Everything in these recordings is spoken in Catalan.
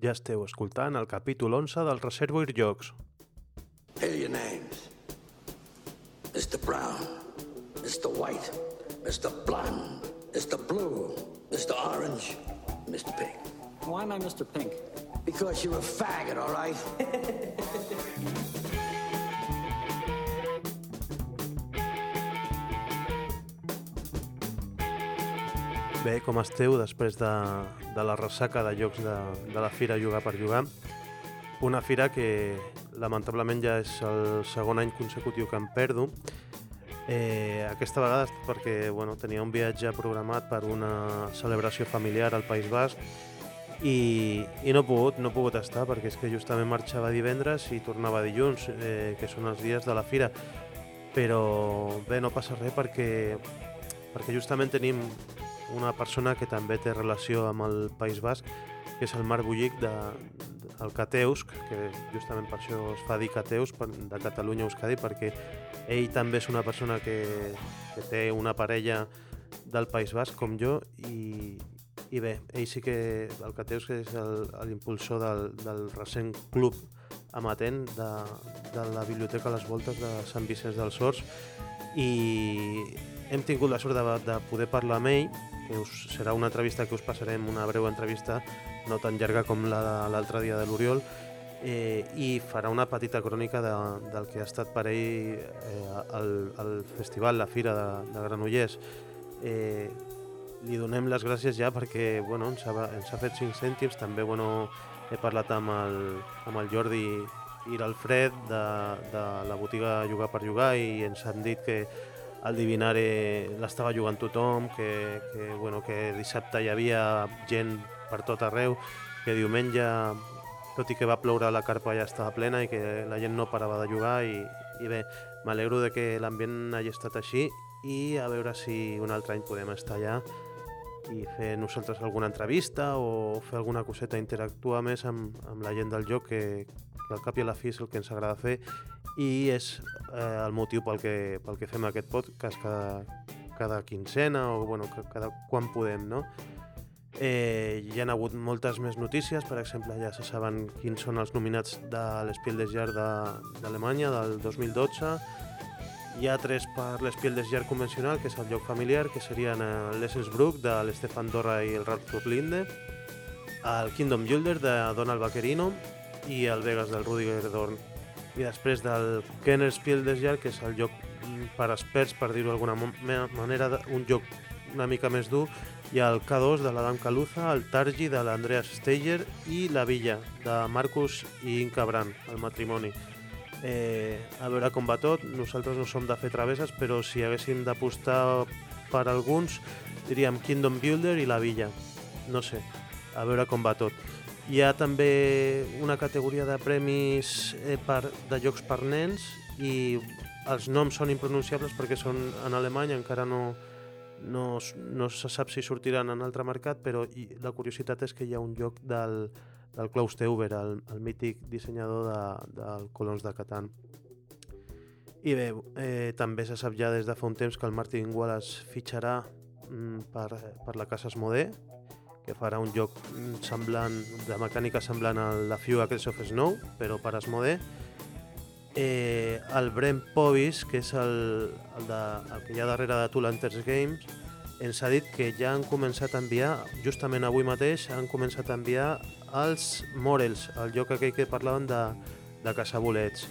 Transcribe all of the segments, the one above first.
Ja esteu escoltant el capítol 11 del Reservoir Jocs. Your names. Mr. Brown, Mr. White, Mr. Blonde, Mr. Blue, Mr. Orange, Mr. Pink. Why am I Mr. Pink? Because you're a faggot, all right? Bé, com esteu després de, de la ressaca de llocs de, de la fira Jugar per Jugar? Una fira que lamentablement ja és el segon any consecutiu que em perdo. Eh, aquesta vegada perquè bueno, tenia un viatge programat per una celebració familiar al País Basc i, i no he pogut, no he pogut estar perquè és que justament marxava divendres i tornava dilluns, eh, que són els dies de la fira. Però bé, no passa res perquè, perquè justament tenim una persona que també té relació amb el País Basc, que és el Marc Bullic de, del Cateusc, que justament per això es fa dir Cateus de Catalunya Euskadi, perquè ell també és una persona que, que té una parella del País Basc com jo i, i bé, ell sí que el Cateus és l'impulsor del, del recent club amatent de, de la Biblioteca a les Voltes de Sant Vicenç dels Horts i hem tingut la sort de, de poder parlar amb ell que us, serà una entrevista que us passarem, una breu entrevista, no tan llarga com la l'altre dia de l'Oriol, eh, i farà una petita crònica de, del que ha estat per ell eh, el, el festival, la fira de, de Granollers. Eh, li donem les gràcies ja perquè bueno, ens, ha, ens ha fet 5 cèntims, també bueno, he parlat amb el, amb el Jordi i l'Alfred de, de la botiga Jugar per Jugar i ens han dit que el Divinare l'estava jugant tothom, que, que, bueno, que dissabte hi havia gent per tot arreu, que diumenge, tot i que va ploure, la carpa ja estava plena i que la gent no parava de jugar i, i bé, m'alegro de que l'ambient hagi estat així i a veure si un altre any podem estar allà i fer nosaltres alguna entrevista o fer alguna coseta, interactuar més amb, amb la gent del joc que, que al cap i a la fi és el que ens agrada fer i és eh, el motiu pel que, pel que fem aquest podcast cada, cada quincena o bueno, cada quan podem, no? Eh, hi ha hagut moltes més notícies, per exemple, ja se saben quins són els nominats de l'Espiel des Jar d'Alemanya de, del 2012. Hi ha tres per l'Espiel des Jar convencional, que és el lloc familiar, que serien l'Essensbruck de l'Estefan Dorra i el Radford Linde, el Kingdom Builder de Donald Vaquerino i el Vegas del Rudiger Dorn i després del Kenner Spiel des Jahr, que és el joc per experts, per dir-ho d'alguna manera, un joc una mica més dur, hi ha el K2 de l'Adam Caluza, el Targi de l'Andreas Steiger i la Villa de Marcus i Incabran, el matrimoni. Eh, a veure com va tot, nosaltres no som de fer traveses, però si haguéssim d'apostar per alguns, diríem Kingdom Builder i la Villa. No sé, a veure com va tot. Hi ha també una categoria de premis eh, per, de jocs per nens i els noms són impronunciables perquè són en alemany, encara no, no, no se sap si sortiran en altre mercat, però la curiositat és que hi ha un joc del, del Klaus Teuber, el, el mític dissenyador de, del Colons de Catan. I bé, eh, també se sap ja des de fa un temps que el Martin Wallace fitxarà mm, per, per la Casa Esmodé, que farà un joc semblant, de mecànica semblant a la Few Acres of Snow, però per Asmodee. Eh, el Brent Povis, que és el, el, de, el que hi ha darrere de Tulanters Games, ens ha dit que ja han començat a enviar, justament avui mateix, han començat a enviar els Morels, el joc aquell que parlaven de, de caçar bolets.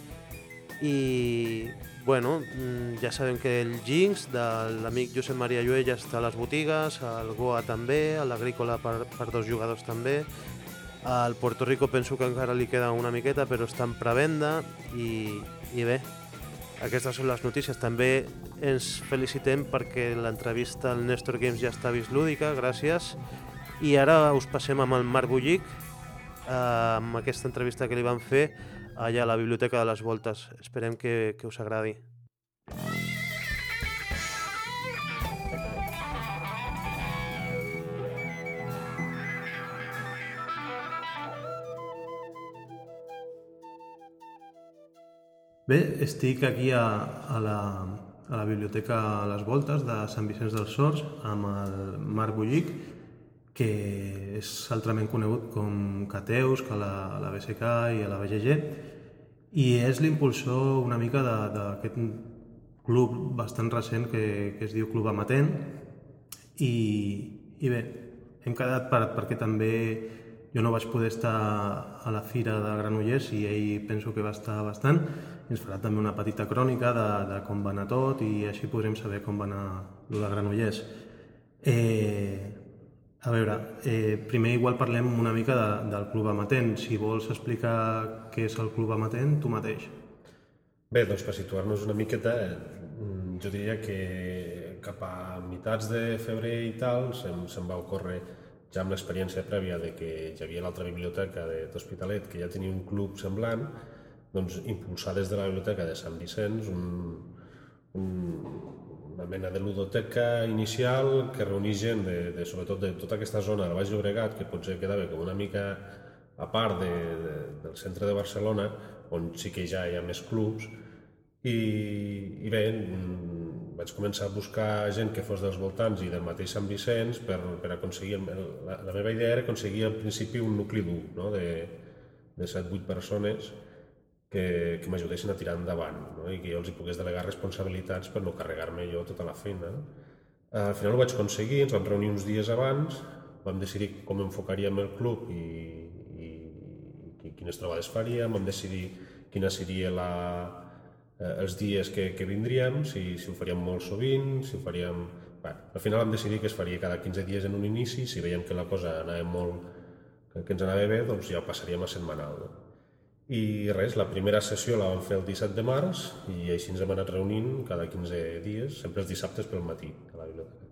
I Bueno, mm, ja sabem que el Jinx de l'amic Josep Maria Lluell ja està a les botigues, el Goa també, l'Agrícola per, per dos jugadors també, al Puerto Rico penso que encara li queda una miqueta però està en prevenda i, i bé, aquestes són les notícies. També ens felicitem perquè l'entrevista al Nestor Games ja està vist lúdica, gràcies. I ara us passem amb el Marc Bullic, eh, amb aquesta entrevista que li van fer allà a la Biblioteca de les Voltes. Esperem que, que us agradi. Bé, estic aquí a, a, la, a la Biblioteca a les Voltes de Sant Vicenç dels Sorts amb el Marc Bullic, que és altrament conegut com Cateus, que a la, a la BSK i a la BGG, i és l'impulsor una mica d'aquest club bastant recent que, que es diu Club Amatent, i, i bé, hem quedat per, perquè també jo no vaig poder estar a la fira de Granollers i ell penso que va estar bastant. Ens farà també una petita crònica de, de com va anar tot i així podrem saber com va anar el de Granollers. Eh, a veure, eh, primer igual parlem una mica de, del Club Amatent. Si vols explicar què és el Club Amatent, tu mateix. Bé, doncs per situar-nos una miqueta, mm, jo diria que cap a mitats de febrer i tal se'm, se'm va ocórrer ja amb l'experiència prèvia de que hi havia l'altra biblioteca d'Hospitalet que ja tenia un club semblant, doncs impulsar des de la biblioteca de Sant Vicenç un, un, una mena de ludoteca inicial que reunís gent, de, de, sobretot de tota aquesta zona del Baix Llobregat, que potser quedava com una mica a part de, de, del centre de Barcelona, on sí que ja hi ha més clubs, i, i bé, mm, vaig començar a buscar gent que fos dels voltants i del mateix Sant Vicenç per, per aconseguir... La, la meva idea era aconseguir al principi un nucli dur, no? de, de 7-8 persones, que, que m'ajudessin a tirar endavant no? i que jo els hi pogués delegar responsabilitats per no carregar-me jo tota la feina. No? Al final ho vaig aconseguir, ens vam reunir uns dies abans, vam decidir com enfocaríem el club i, i, i quines trobades faríem, vam decidir quina seria la, eh, els dies que, que vindríem, si, si ho faríem molt sovint, si ho faríem... Bé, al final vam decidir que es faria cada 15 dies en un inici, si veiem que la cosa anava molt... que, ens anava bé, doncs ja passaríem a setmanal. No? I res, la primera sessió la vam fer el 17 de març i així ens hem anat reunint cada 15 dies, sempre els dissabtes pel matí a la biblioteca.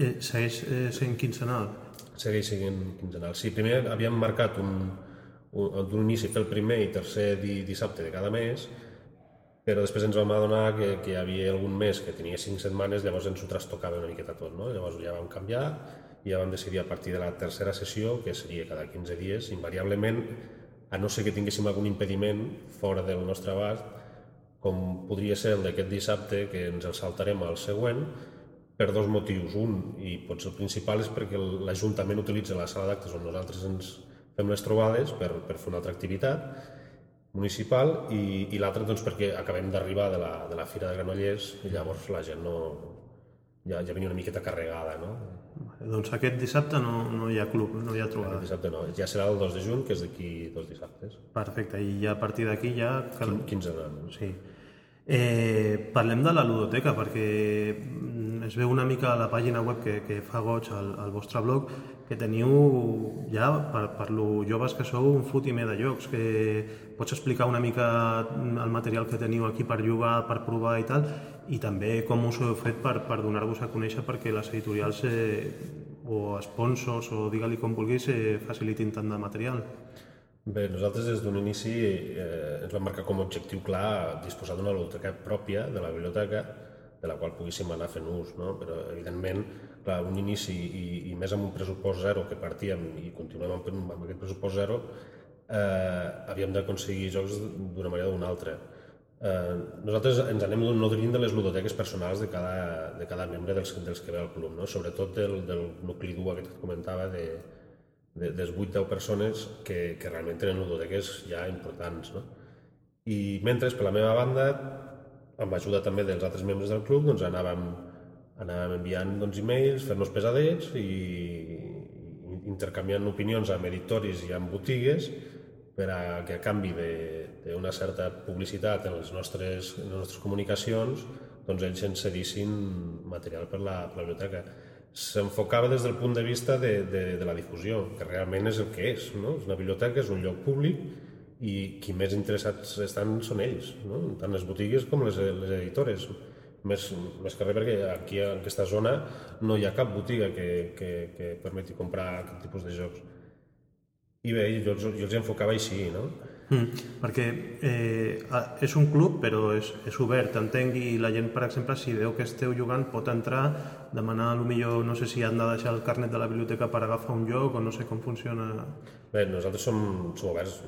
Eh, segueix eh, sent quinzenal? Segueix sent quinzenal. Sí, primer havíem marcat un, un, un inici fer el primer i tercer di, dissabte de cada mes, però després ens vam adonar que, que hi havia algun mes que tenia 5 setmanes, llavors ens ho trastocava una miqueta tot, no? Llavors ja vam canviar i ja vam decidir a partir de la tercera sessió, que seria cada 15 dies, invariablement a no ser que tinguéssim algun impediment fora del nostre abast, com podria ser el d'aquest dissabte, que ens el saltarem al següent, per dos motius. Un, i potser el principal, és perquè l'Ajuntament utilitza la sala d'actes on nosaltres ens fem les trobades per, per fer una altra activitat municipal i, i l'altre doncs, perquè acabem d'arribar de, la, de la Fira de Granollers i llavors la gent no, ja, ja venia una miqueta carregada. No? Doncs aquest dissabte no, no hi ha club, no hi ha trobada. Aquest dissabte no, ja serà el 2 de juny, que és d'aquí dos dissabtes. Perfecte, i ja a partir d'aquí ja... Cada... 15 anys. Sí. Eh, parlem de la ludoteca, perquè mm, es veu una mica a la pàgina web que, que fa goig al, al vostre blog que teniu ja, per, per lo joves que sou, un fotimer de llocs, que pots explicar una mica el material que teniu aquí per jugar, per provar i tal, i també com us heu fet per, per donar-vos a conèixer perquè les editorials eh, o sponsors o digue-li com vulguis eh, facilitin tant de material. Bé, nosaltres des d'un inici eh, ens vam marcar com a objectiu clar disposar d'una biblioteca pròpia de la biblioteca de la qual poguéssim anar fent ús, no? però evidentment clar, un inici i, i més amb un pressupost zero que partíem i continuem amb, amb aquest pressupost zero eh, havíem d'aconseguir jocs d'una manera o d'una altra. Eh, nosaltres ens anem nodrint de les ludoteques personals de cada, de cada membre dels, dels que ve al club, no? sobretot del, del nucli dur que et comentava de, de, des 8-10 persones que, que realment tenen ludoteques ja importants. No? I mentre, per la meva banda, amb ajuda també dels altres membres del club, doncs anàvem, anàvem enviant doncs, e-mails, fent-nos pesadets i, intercanviant opinions amb editoris i amb botigues per a que a canvi d'una certa publicitat en les nostres, en les nostres comunicacions doncs ells ens cedissin material per la, per la biblioteca s'enfocava des del punt de vista de, de, de la difusió, que realment és el que és. No? És una biblioteca, és un lloc públic i qui més interessats estan són ells, no? tant les botigues com les, les editores. Més, més que res perquè aquí en aquesta zona no hi ha cap botiga que, que, que permeti comprar aquest tipus de jocs. I bé, jo, jo els enfocava així, no? Mm, perquè eh, és un club però és, és obert, entenc, i la gent, per exemple, si veu que esteu jugant pot entrar, demanar, a lo millor, no sé si han de deixar el carnet de la biblioteca per agafar un lloc o no sé com funciona. Bé, nosaltres som, som oberts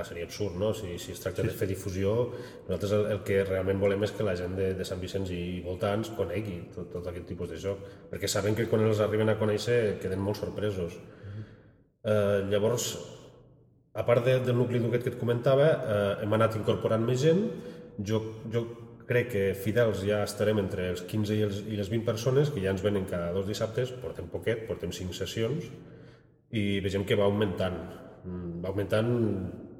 clar, seria absurd, no? Si, si es tracta de fer difusió, nosaltres el, el que realment volem és que la gent de, de Sant Vicenç i voltants conegui tot, tot aquest tipus de joc, perquè saben que quan els arriben a conèixer queden molt sorpresos. Eh, llavors, a part de, del nucli dur que et comentava, eh, hem anat incorporant més gent. Jo, jo crec que fidels ja estarem entre els 15 i, els, i les 20 persones, que ja ens venen cada dos dissabtes, portem poquet, portem 5 sessions, i vegem que va augmentant. Mm, Va augmentant,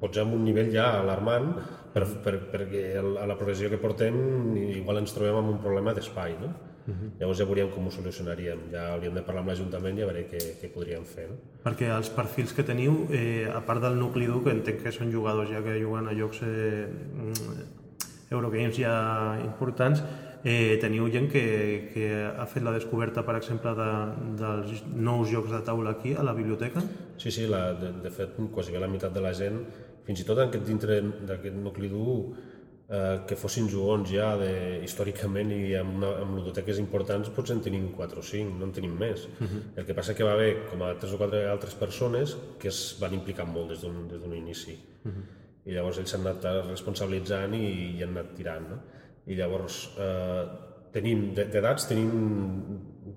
potser amb un nivell ja alarmant, per, per, perquè a la progressió que portem igual ens trobem amb un problema d'espai, no? Llavors ja veuríem com ho solucionaríem. Ja hauríem de parlar amb l'Ajuntament i a veure què, què podríem fer. No? Perquè els perfils que teniu, eh, a part del nucli dur, que entenc que són jugadors ja que juguen a llocs eh, Eurogames ja importants, eh, teniu gent que, que ha fet la descoberta, per exemple, de, dels nous jocs de taula aquí, a la biblioteca? Sí, sí, la, de, de fet, quasi bé la meitat de la gent, fins i tot en aquest, dintre d'aquest nucli dur, eh, que fossin jugons ja de, històricament i amb, una, amb ludoteques importants, potser en tenim 4 o 5, no en tenim més. Uh -huh. El que passa que va haver com a 3 o 4 altres persones que es van implicar molt des d'un inici. Uh -huh. I llavors ells s'han anat responsabilitzant i, i han anat tirant. No? I llavors eh, tenim, de- d'edats, tenim,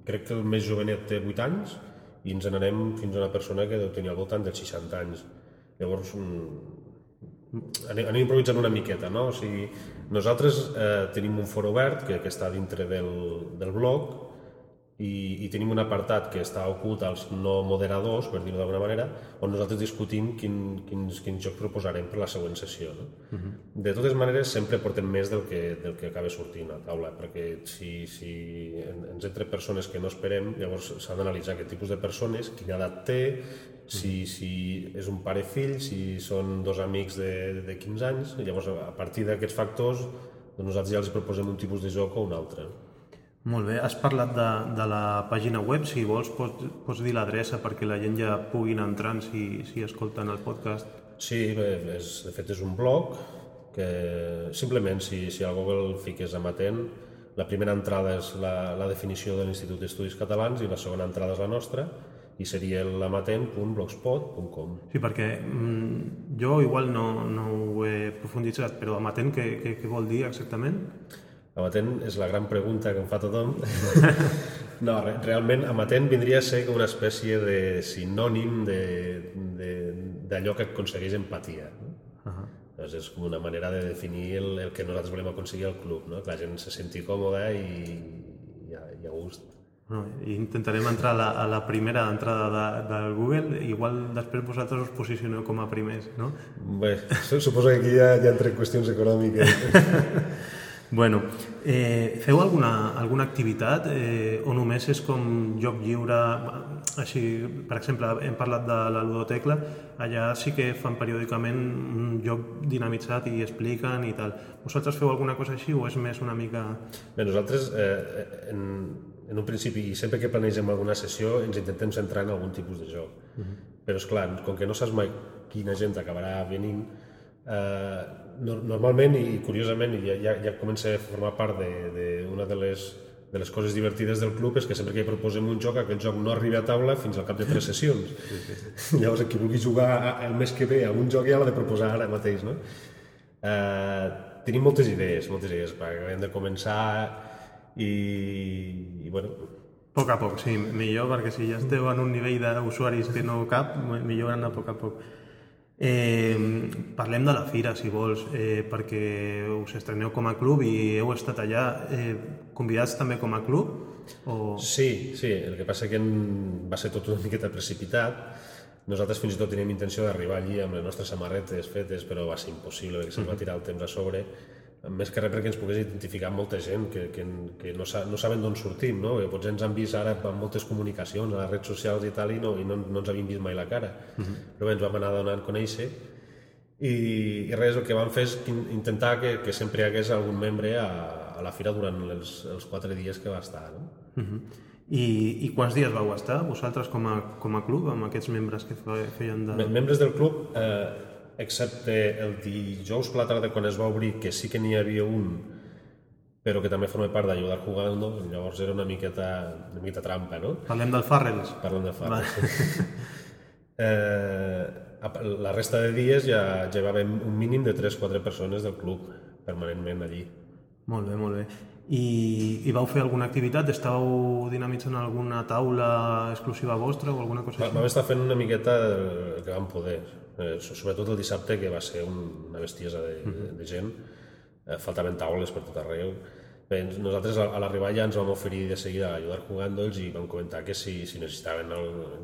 crec que el més jovenet té 8 anys i ens n'anem fins a una persona que deu tenir al voltant dels 60 anys. Llavors, mm, anem, anem improvisant una miqueta, no? O sigui, nosaltres eh, tenim un foro obert que, que està dintre del, del blog i, i tenim un apartat que està ocult als no moderadors, per dir-ho d'alguna manera, on nosaltres discutim quin, quins, quins jocs proposarem per la següent sessió. No? Uh -huh. De totes maneres, sempre portem més del que, del que acaba sortint a taula, perquè si, si en- ens entre persones que no esperem, llavors s'ha d'analitzar aquest tipus de persones, quina edat té, si, si és un pare-fill, si són dos amics de, de 15 anys, llavors a partir d'aquests factors doncs nosaltres ja els proposem un tipus de joc o un altre. Molt bé, has parlat de, de la pàgina web, si vols pots, pots dir l'adreça perquè la gent ja puguin entrar si, si escolten el podcast. Sí, bé, és, de fet és un blog que simplement si, si al Google el fiques amatent, la primera entrada és la, la definició de l'Institut d'Estudis Catalans i la segona entrada és la nostra i seria l'amatent.blogspot.com. Sí, perquè mm, jo igual no, no ho he profunditzat, però amatent què, què, què vol dir exactament? Amatent és la gran pregunta que em fa tothom. no, re, realment amatent vindria a ser com una espècie de sinònim d'allò que aconsegueix empatia. No? Uh -huh. Doncs és com una manera de definir el, el que nosaltres volem aconseguir al club, no? que la gent se senti còmoda i, i, a, i a gust. Bueno, intentarem entrar a la, a la primera entrada de, del Google, igual després vosaltres us posicioneu com a primers, no? Bé, su- suposo que aquí ja, ja entre qüestions econòmiques. Bueno, eh, feu alguna, alguna activitat eh, o només és com joc lliure? Així, per exemple, hem parlat de la ludotecla, allà sí que fan periòdicament un joc dinamitzat i expliquen i tal. Vosaltres feu alguna cosa així o és més una mica... Bé, nosaltres, eh, en, en un principi, i sempre que planegem alguna sessió, ens intentem centrar en algun tipus de joc. Uh -huh. Però, és clar, com que no saps mai quina gent acabarà venint, eh, no, normalment i curiosament, i ja, ja, ja comença a formar part d'una de, una de les de les coses divertides del club és que sempre que proposem un joc, aquell joc no arriba a taula fins al cap de tres sessions. Llavors, qui vulgui jugar el mes que ve a un joc ja l'ha de proposar ara mateix, no? Eh, tenim moltes idees, moltes idees, perquè hem de començar i, i bueno, A poc a poc, sí, millor, perquè si ja esteu en un nivell d'usuaris que no cap, millor anar a poc a poc. Eh, parlem de la fira, si vols, eh, perquè us estreneu com a club i heu estat allà eh, convidats també com a club? O... Sí, sí, el que passa que en... va ser tot una miqueta precipitat. Nosaltres fins i tot teníem intenció d'arribar allí amb les nostres samarretes fetes, però va ser impossible, perquè se'ns va tirar el temps a sobre. Més que res perquè ens pogués identificar amb molta gent que, que, que no, sa, no saben d'on sortim, no? Que potser ens han vist ara amb moltes comunicacions, a les redes socials i tal, i no, i no, no ens havien vist mai la cara. Uh -huh. Però bé, ens vam anar donant a conèixer i, i res, el que vam fer és in- intentar que, que sempre hi hagués algun membre a, a la fira durant els, els quatre dies que va estar. No? Uh -huh. I, I quants dies vau estar vosaltres com a, com a club amb aquests membres que fe- feien de... Me- Membres del club, eh, excepte el dijous per la tarda quan es va obrir, que sí que n'hi havia un, però que també forma part d'ajudar jugando, llavors era una miqueta, una miqueta trampa, no? Parlem del Farrells. Parlant de fa. Vale. eh, la resta de dies ja, ja hi va haver un mínim de 3-4 persones del club permanentment allí. Molt bé, molt bé. I, i vau fer alguna activitat? Estàu dinamitzant alguna taula exclusiva vostra o alguna cosa així? Vam estar fent una miqueta el que vam poder, eh, sobretot el dissabte, que va ser una bestiesa de, uh -huh. de gent. Eh, faltaven taules per tot arreu. Bé, nosaltres a l'arribar ja ens vam oferir de seguida a ajudar jugant-los i vam comentar que si, si necessitaven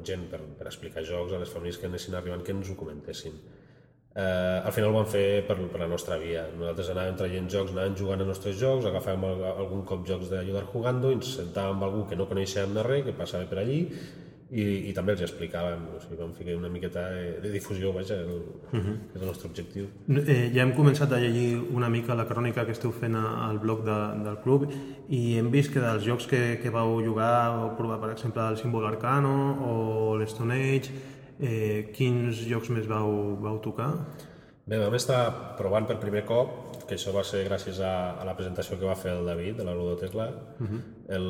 gent per, per explicar jocs a les famílies que anessin arribant que ens ho comentessin Eh, al final ho vam fer per, per la nostra via. Nosaltres anàvem traient jocs, anàvem jugant els nostres jocs, agafàvem el, algun cop jocs d'ajudar jugant i ens sentàvem amb algú que no coneixem de res, que passava per allí, i, i també els explicàvem, o sigui, vam fer una miqueta de, de difusió, vaja, el, uh -huh. que és el nostre objectiu. Eh, ja hem començat a llegir una mica la crònica que esteu fent al blog de, del club i hem vist que dels jocs que, que vau jugar, vau provar, per exemple, el Símbol Arcano o l'Stone Age, Eh, quins jocs més vau, vau tocar? Bé, vam estar provant per primer cop, que això va ser gràcies a, a la presentació que va fer el David, de la Ludotecla, uh mhm. -huh. el,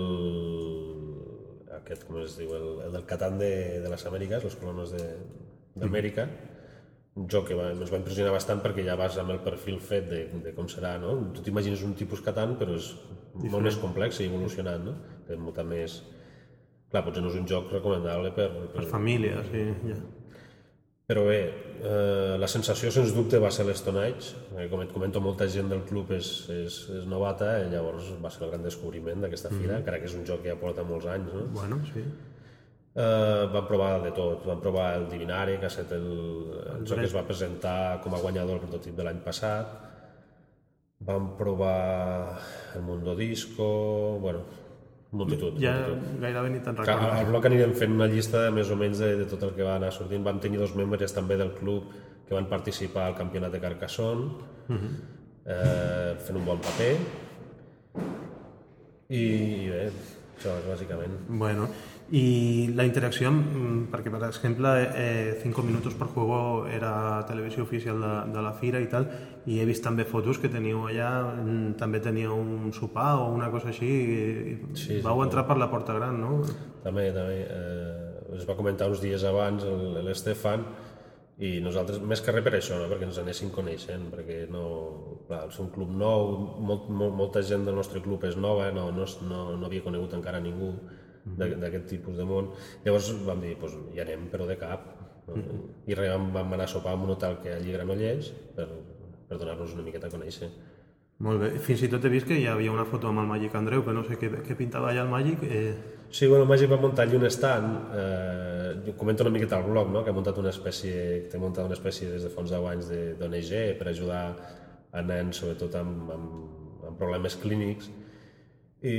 aquest, com es diu, el, el del Catan de, de les Amèriques, els colonos d'Amèrica, un joc que va, ens va impressionar bastant perquè ja vas amb el perfil fet de, de com serà, no? Tu t'imagines un tipus Catan, però és Diferent. molt més complex i evolucionat, no? Té molta més Clar, potser no és un joc recomanable per... Per, per família, sí, ja. Però bé, eh, la sensació, sens dubte, va ser l'Stone Age. Eh, com et comento, molta gent del club és, és, és novata, i llavors va ser el gran descobriment d'aquesta fira, mm -hmm. encara que és un joc que ja porta molts anys, no? Bueno, sí. Eh, vam provar de tot, vam provar el Divinare, que ha estat el, el joc que es va presentar com a guanyador el prototip de l'any passat, vam provar el Mundo Disco, bueno, multitud. Ja multitud. gairebé ni te'n recordes. Al bloc anirem fent una llista més o menys de, de tot el que va anar sortint. Vam tenir dos membres també del club que van participar al campionat de Carcassonne, uh mhm. -huh. eh, fent un bon paper. I, i bé, això és bàsicament. Bueno, i la interacció, mm, perquè per exemple eh, 5 minuts per juego era televisió oficial de, de la fira i tal, i he vist també fotos que teniu allà, mm, també teníeu un sopar o una cosa així, i sí, vau sí, entrar per la porta gran, no? També, també. Eh, es va comentar uns dies abans l'Estefan, i nosaltres, més que res per això, no? perquè ens anessin coneixent, perquè no, clar, és un club nou, molt, molt, molta gent del nostre club és nova, no, no, no, no havia conegut encara ningú, d'aquest tipus de món. Llavors vam dir, doncs hi anem, però de cap. No? Mm -hmm. I res, vam, vam anar a sopar en un hotel que allí Granollers per, per donar-nos una miqueta a conèixer. Molt bé. Fins i tot he vist que hi havia una foto amb el Màgic Andreu, que no sé què, què pintava allà el Màgic. Eh... Sí, bueno, el Màgic va muntar allí un stand, eh, comento una miqueta al blog, no? que ha muntat una espècie, té muntat una espècie des de fons 10 anys d'ONG per ajudar a nens, sobretot amb, amb, amb problemes clínics, i,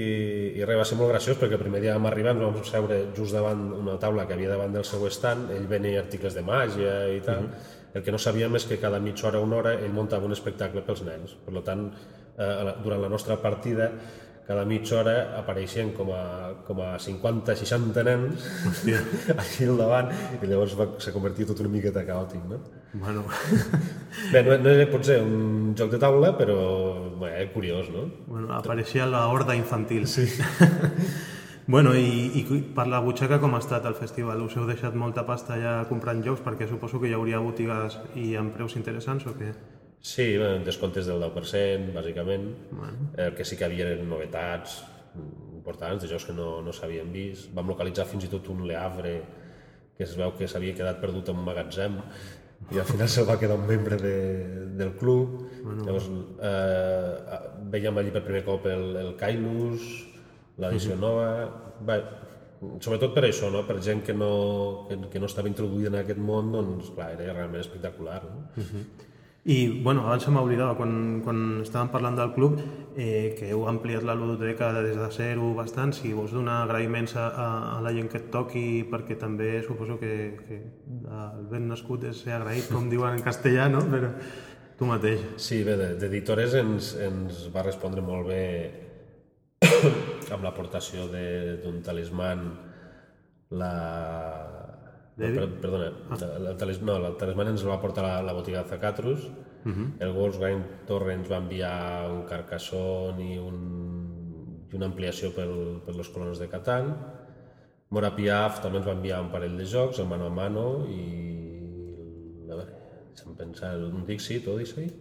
i res, va ser molt graciós perquè el primer dia vam arribar, ens vam seure just davant una taula que havia davant del seu stand, ell venia articles de màgia i tal, uh mhm. -huh. el que no sabíem és que cada mitja hora o una hora ell muntava un espectacle pels nens, per tant, eh, durant la nostra partida cada mitja hora apareixien com a, com a 50-60 nens Hòstia. aquí al davant i llavors va, s'ha convertit tot una miqueta caòtic, no? Bueno. Bé, no, no pot ser un joc de taula, però bé, és curiós, no? Bueno, apareixia la horda infantil. Sí. bueno, i, i per la butxaca com ha estat el festival? Us heu deixat molta pasta ja comprant jocs? Perquè suposo que hi hauria botigues i amb preus interessants o què? Sí, descomptes del 10%, bàsicament. Bueno. El que sí que havia eren novetats importants, de jocs que no, no s'havien vist. Vam localitzar fins i tot un Le Havre que es veu que s'havia quedat perdut en un magatzem i al final se'l va quedar un membre de, del club. Bueno. Llavors, eh, veiem allí per primer cop el, el Kailus, l'edició uh -huh. nova... Bé, sobretot per això, no? per gent que no, que, que no estava introduïda en aquest món, doncs clar, era realment espectacular. No? Uh -huh. I, bueno, abans se m'oblidava, quan, quan estàvem parlant del club, eh, que heu ampliat la ludoteca des de zero bastant, si vols donar agraïments a, a la gent que et toqui, perquè també suposo que, que el ben nascut és ser agraït, com diuen en castellà, no? Però tu mateix. Sí, bé, d'editores ens, ens va respondre molt bé amb l'aportació d'un talisman la, per, perdona, ah. el, no, el talisman ens el va portar la, la botiga de Zacatrus, uh mhm. -huh. el Volkswagen Torre ens va enviar un Carcassonne i, un, i una ampliació per, per los colonos de Catan, Mora Piaf també ens va enviar un parell de jocs, el mano a mano, i se'm pensa un Dixit, Odyssey,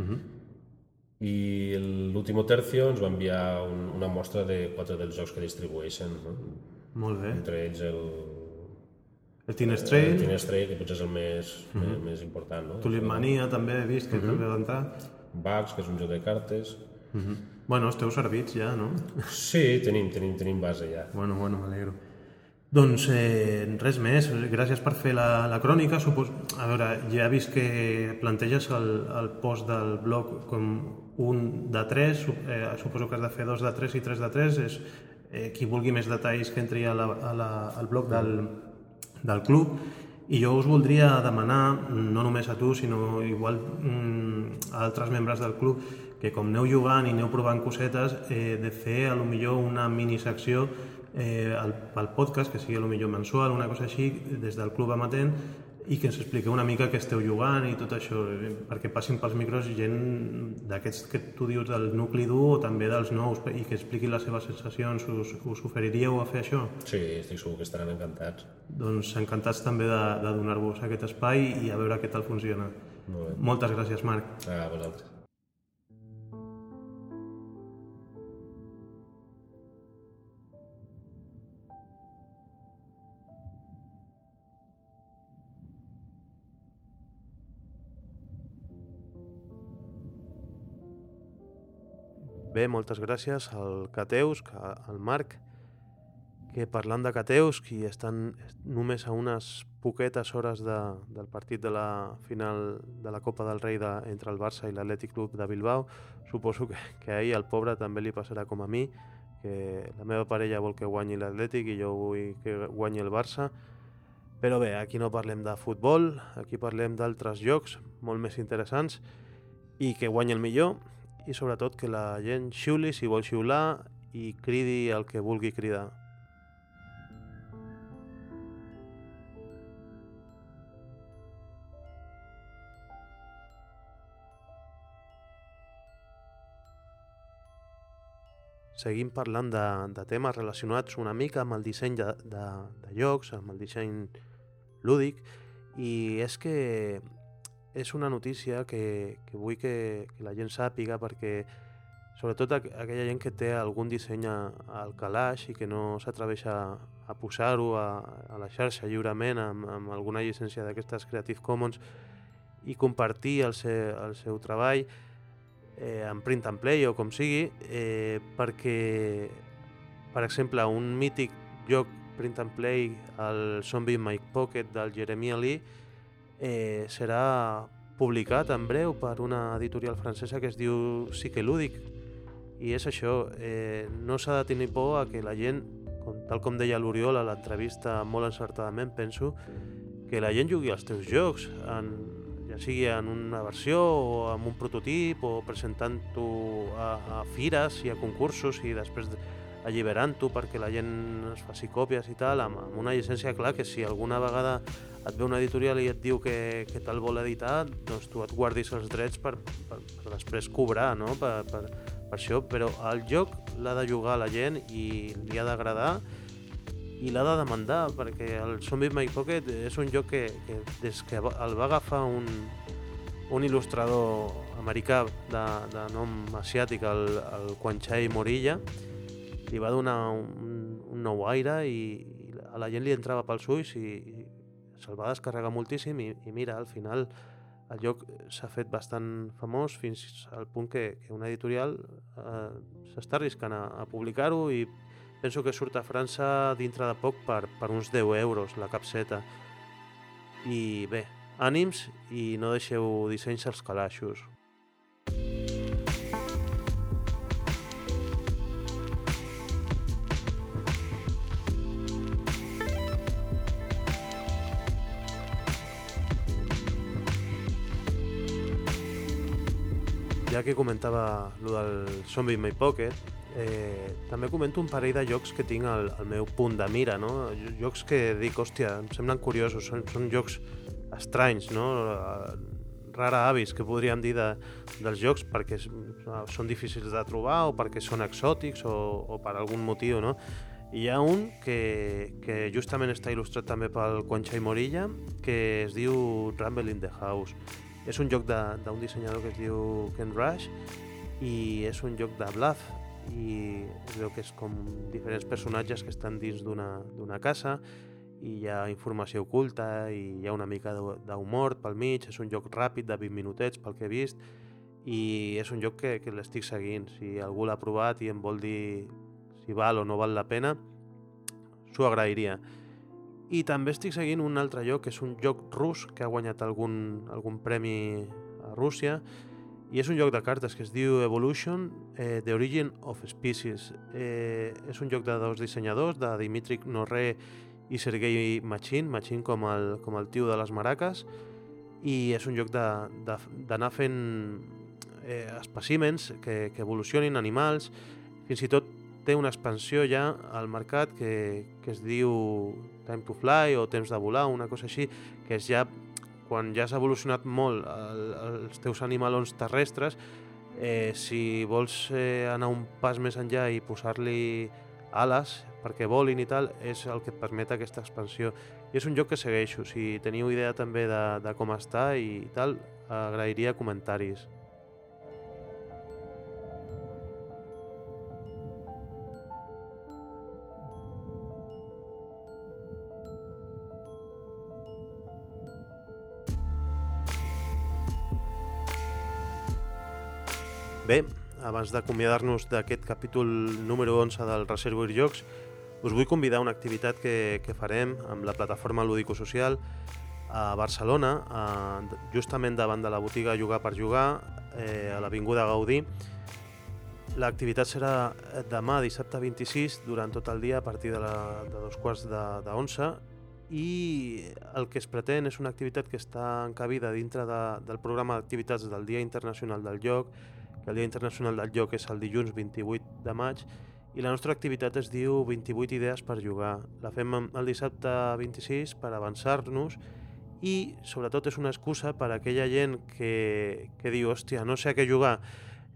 Uh -huh. i l'último tercio ens va enviar un, una mostra de quatre dels jocs que distribueixen, no? Molt bé. entre ells el, El Teenage el Trail, que potser és el més, més, més important, no? Tulip Mania també he vist que també va entrar. Bugs, que és un joc de cartes. Bueno, esteu servits ja, no? Sí, tenim, tenim, tenim base ja. Bueno, bueno, m'alegro. Doncs eh, res més, gràcies per fer la, la crònica. Supos... A veure, ja he vist que planteges el, el post del blog com un de tres, eh, suposo que has de fer dos de tres i tres de tres. És, eh, qui vulgui més detalls que entri a la, a la, al blog del, del club. I jo us voldria demanar, no només a tu, sinó igual mm, a altres membres del club, que com aneu jugant i aneu provant cosetes, eh, de fer a lo millor una minisecció eh, al, al podcast, que sigui a lo millor mensual, una cosa així, des del club amatent, i que ens expliqueu una mica què esteu jugant i tot això, eh, perquè passin pels micros gent d'aquests que tu dius del nucli dur o també dels nous i que expliquin les seves sensacions. Us, us oferiríeu a fer això? Sí, estic segur que estaran encantats. Doncs encantats també de, de donar-vos aquest espai i a veure què tal funciona. Molt bé. Moltes gràcies, Marc. A vosaltres. Bé, moltes gràcies al Cateus, al Marc, que parlant de Cateus, qui estan només a unes poquetes hores de, del partit de la final de la Copa del Rei de, entre el Barça i l'Atlètic Club de Bilbao, suposo que, que ahir al pobre també li passarà com a mi, que la meva parella vol que guanyi l'Atlètic i jo vull que guanyi el Barça, però bé, aquí no parlem de futbol, aquí parlem d'altres jocs molt més interessants i que guanyi el millor i sobretot que la gent xiuli si vol xiular i cridi el que vulgui cridar. Seguim parlant de, de temes relacionats una mica amb el disseny de, de, de llocs, amb el disseny lúdic, i és que és una notícia que, que vull que, que la gent sàpiga perquè sobretot aqu aquella gent que té algun disseny al calaix i que no s'atreveix a, a posar-ho a, a la xarxa lliurement amb, amb alguna llicència d'aquestes Creative Commons i compartir el, se, el seu treball eh, en print and play o com sigui eh, perquè per exemple un mític joc print and play el Zombie in My Pocket del Jeremy Lee eh, serà publicat en breu per una editorial francesa que es diu Psiquelúdic i és això, eh, no s'ha de tenir por a que la gent, com, tal com deia l'Oriol a l'entrevista molt encertadament, penso que la gent jugui als teus jocs, en, ja sigui en una versió o amb un prototip o presentant-ho a, a fires i a concursos i després de- alliberant-ho perquè la gent es faci còpies i tal, amb, amb una llicència, clar, que si alguna vegada et ve una editorial i et diu que, que te'l vol editar, doncs tu et guardis els drets per, per, per després cobrar, no?, per, per, per això, però el joc l'ha de jugar la gent i li ha d'agradar i l'ha de demandar, perquè el Zombie My Pocket és un joc que, que des que el va agafar un, un il·lustrador americà de, de nom asiàtic, el, el Quanchai Morilla, li va donar un, un nou aire i, i a la gent li entrava pels ulls i, i se'l va descarregar moltíssim i, i mira, al final el joc s'ha fet bastant famós fins al punt que, que una editorial eh, s'està arriscant a, a publicar-ho i penso que surt a França dintre de poc per, per uns 10 euros la capseta. I bé, ànims i no deixeu dissenys als calaixos. Que comentava lo del Zombie in My Pocket, eh, també comento un parell de jocs que tinc al, al meu punt de mira, no? Jocs que dic, hòstia, em semblen curiosos, són, són jocs estranys, no? Rara avis, que podríem dir de, dels jocs perquè són difícils de trobar o perquè són exòtics o, o per algun motiu, no? Hi ha un que, que justament està il·lustrat també pel Concha i Morilla, que es diu Rumble in the House. És un joc d'un dissenyador que es diu Ken Rush i és un joc de bluff i es veu que és com diferents personatges que estan dins d'una casa i hi ha informació oculta i hi ha una mica d'humor pel mig, és un joc ràpid de 20 minutets pel que he vist i és un joc que, que l'estic seguint. Si algú l'ha provat i em vol dir si val o no val la pena, s'ho agrairia. I també estic seguint un altre joc, que és un joc rus que ha guanyat algun, algun premi a Rússia, i és un joc de cartes que es diu Evolution, eh, The Origin of Species. Eh, és un joc de dos dissenyadors, de Dimitri Norré i Sergei Machin, Machin com el, com el tio de les maraques, i és un joc d'anar fent eh, espècimens que, que evolucionin, animals, fins i tot té una expansió ja al mercat que, que es diu Time to Fly o Temps de volar, una cosa així, que és ja quan ja s'ha evolucionat molt el, els teus animalons terrestres, eh, si vols eh, anar un pas més enllà i posar-li ales perquè volin i tal, és el que et permet aquesta expansió. I és un joc que segueixo. Si teniu idea també de, de com està i tal, agrairia comentaris. Bé, abans d'acomiadar-nos d'aquest capítol número 11 del Reservoir Jocs, us vull convidar a una activitat que, que farem amb la plataforma Lúdico-Social a Barcelona, a, justament davant de la botiga Jugar per Jugar, eh, a l'Avinguda Gaudí. L'activitat serà demà, dissabte 26, durant tot el dia, a partir de, la, de dos quarts de, de 11, i el que es pretén és una activitat que està encabida dintre de, del programa d'activitats del Dia Internacional del Lloc, que el Dia Internacional del Joc és el dilluns 28 de maig i la nostra activitat es diu 28 idees per jugar. La fem el dissabte 26 per avançar-nos i sobretot és una excusa per a aquella gent que, que diu hòstia, no sé a què jugar,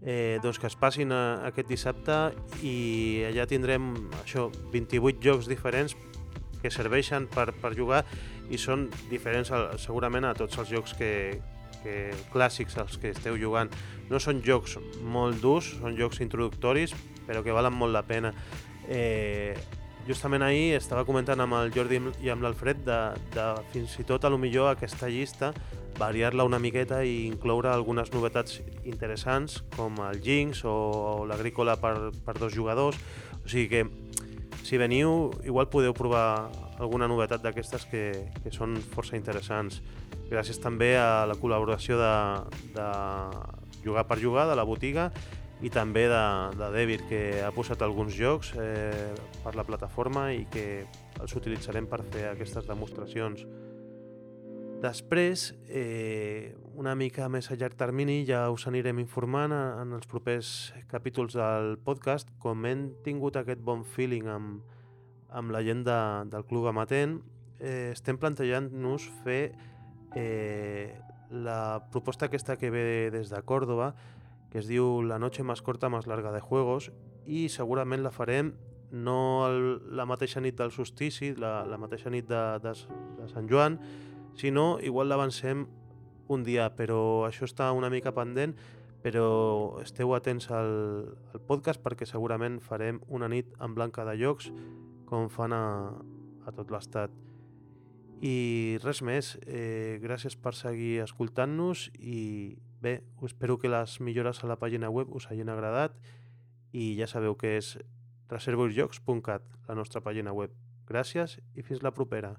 eh, doncs que es passin a, aquest dissabte i allà tindrem això 28 jocs diferents que serveixen per, per jugar i són diferents segurament a tots els jocs que, que clàssics els que esteu jugant. No són jocs molt durs, són jocs introductoris, però que valen molt la pena. Eh, justament ahir estava comentant amb el Jordi i amb l'Alfred de, de fins i tot a lo millor aquesta llista variar-la una miqueta i incloure algunes novetats interessants com el Jinx o, o l'Agrícola per, per dos jugadors. O sigui que si veniu igual podeu provar alguna novetat d'aquestes que, que són força interessants. Gràcies també a la col·laboració de, de Jugar per Jugar, de la botiga, i també de, de David, que ha posat alguns jocs eh, per la plataforma i que els utilitzarem per fer aquestes demostracions. Després, eh, una mica més a llarg termini, ja us anirem informant en els propers capítols del podcast. Com hem tingut aquest bon feeling amb, amb la gent de, del Club Amatent, eh, estem plantejant-nos fer eh, la proposta aquesta que ve des de Còrdoba, que es diu La noche más corta más larga de juegos, i segurament la farem no el, la mateixa nit del solstici, la, la mateixa nit de, de, de Sant Joan, sinó igual l'avancem un dia, però això està una mica pendent, però esteu atents al, al podcast perquè segurament farem una nit en blanca de llocs com fan a, a tot l'estat. I res més, eh, gràcies per seguir escoltant-nos i bé, espero que les millores a la pàgina web us hagin agradat i ja sabeu que és reservoirjocs.cat, la nostra pàgina web. Gràcies i fins la propera.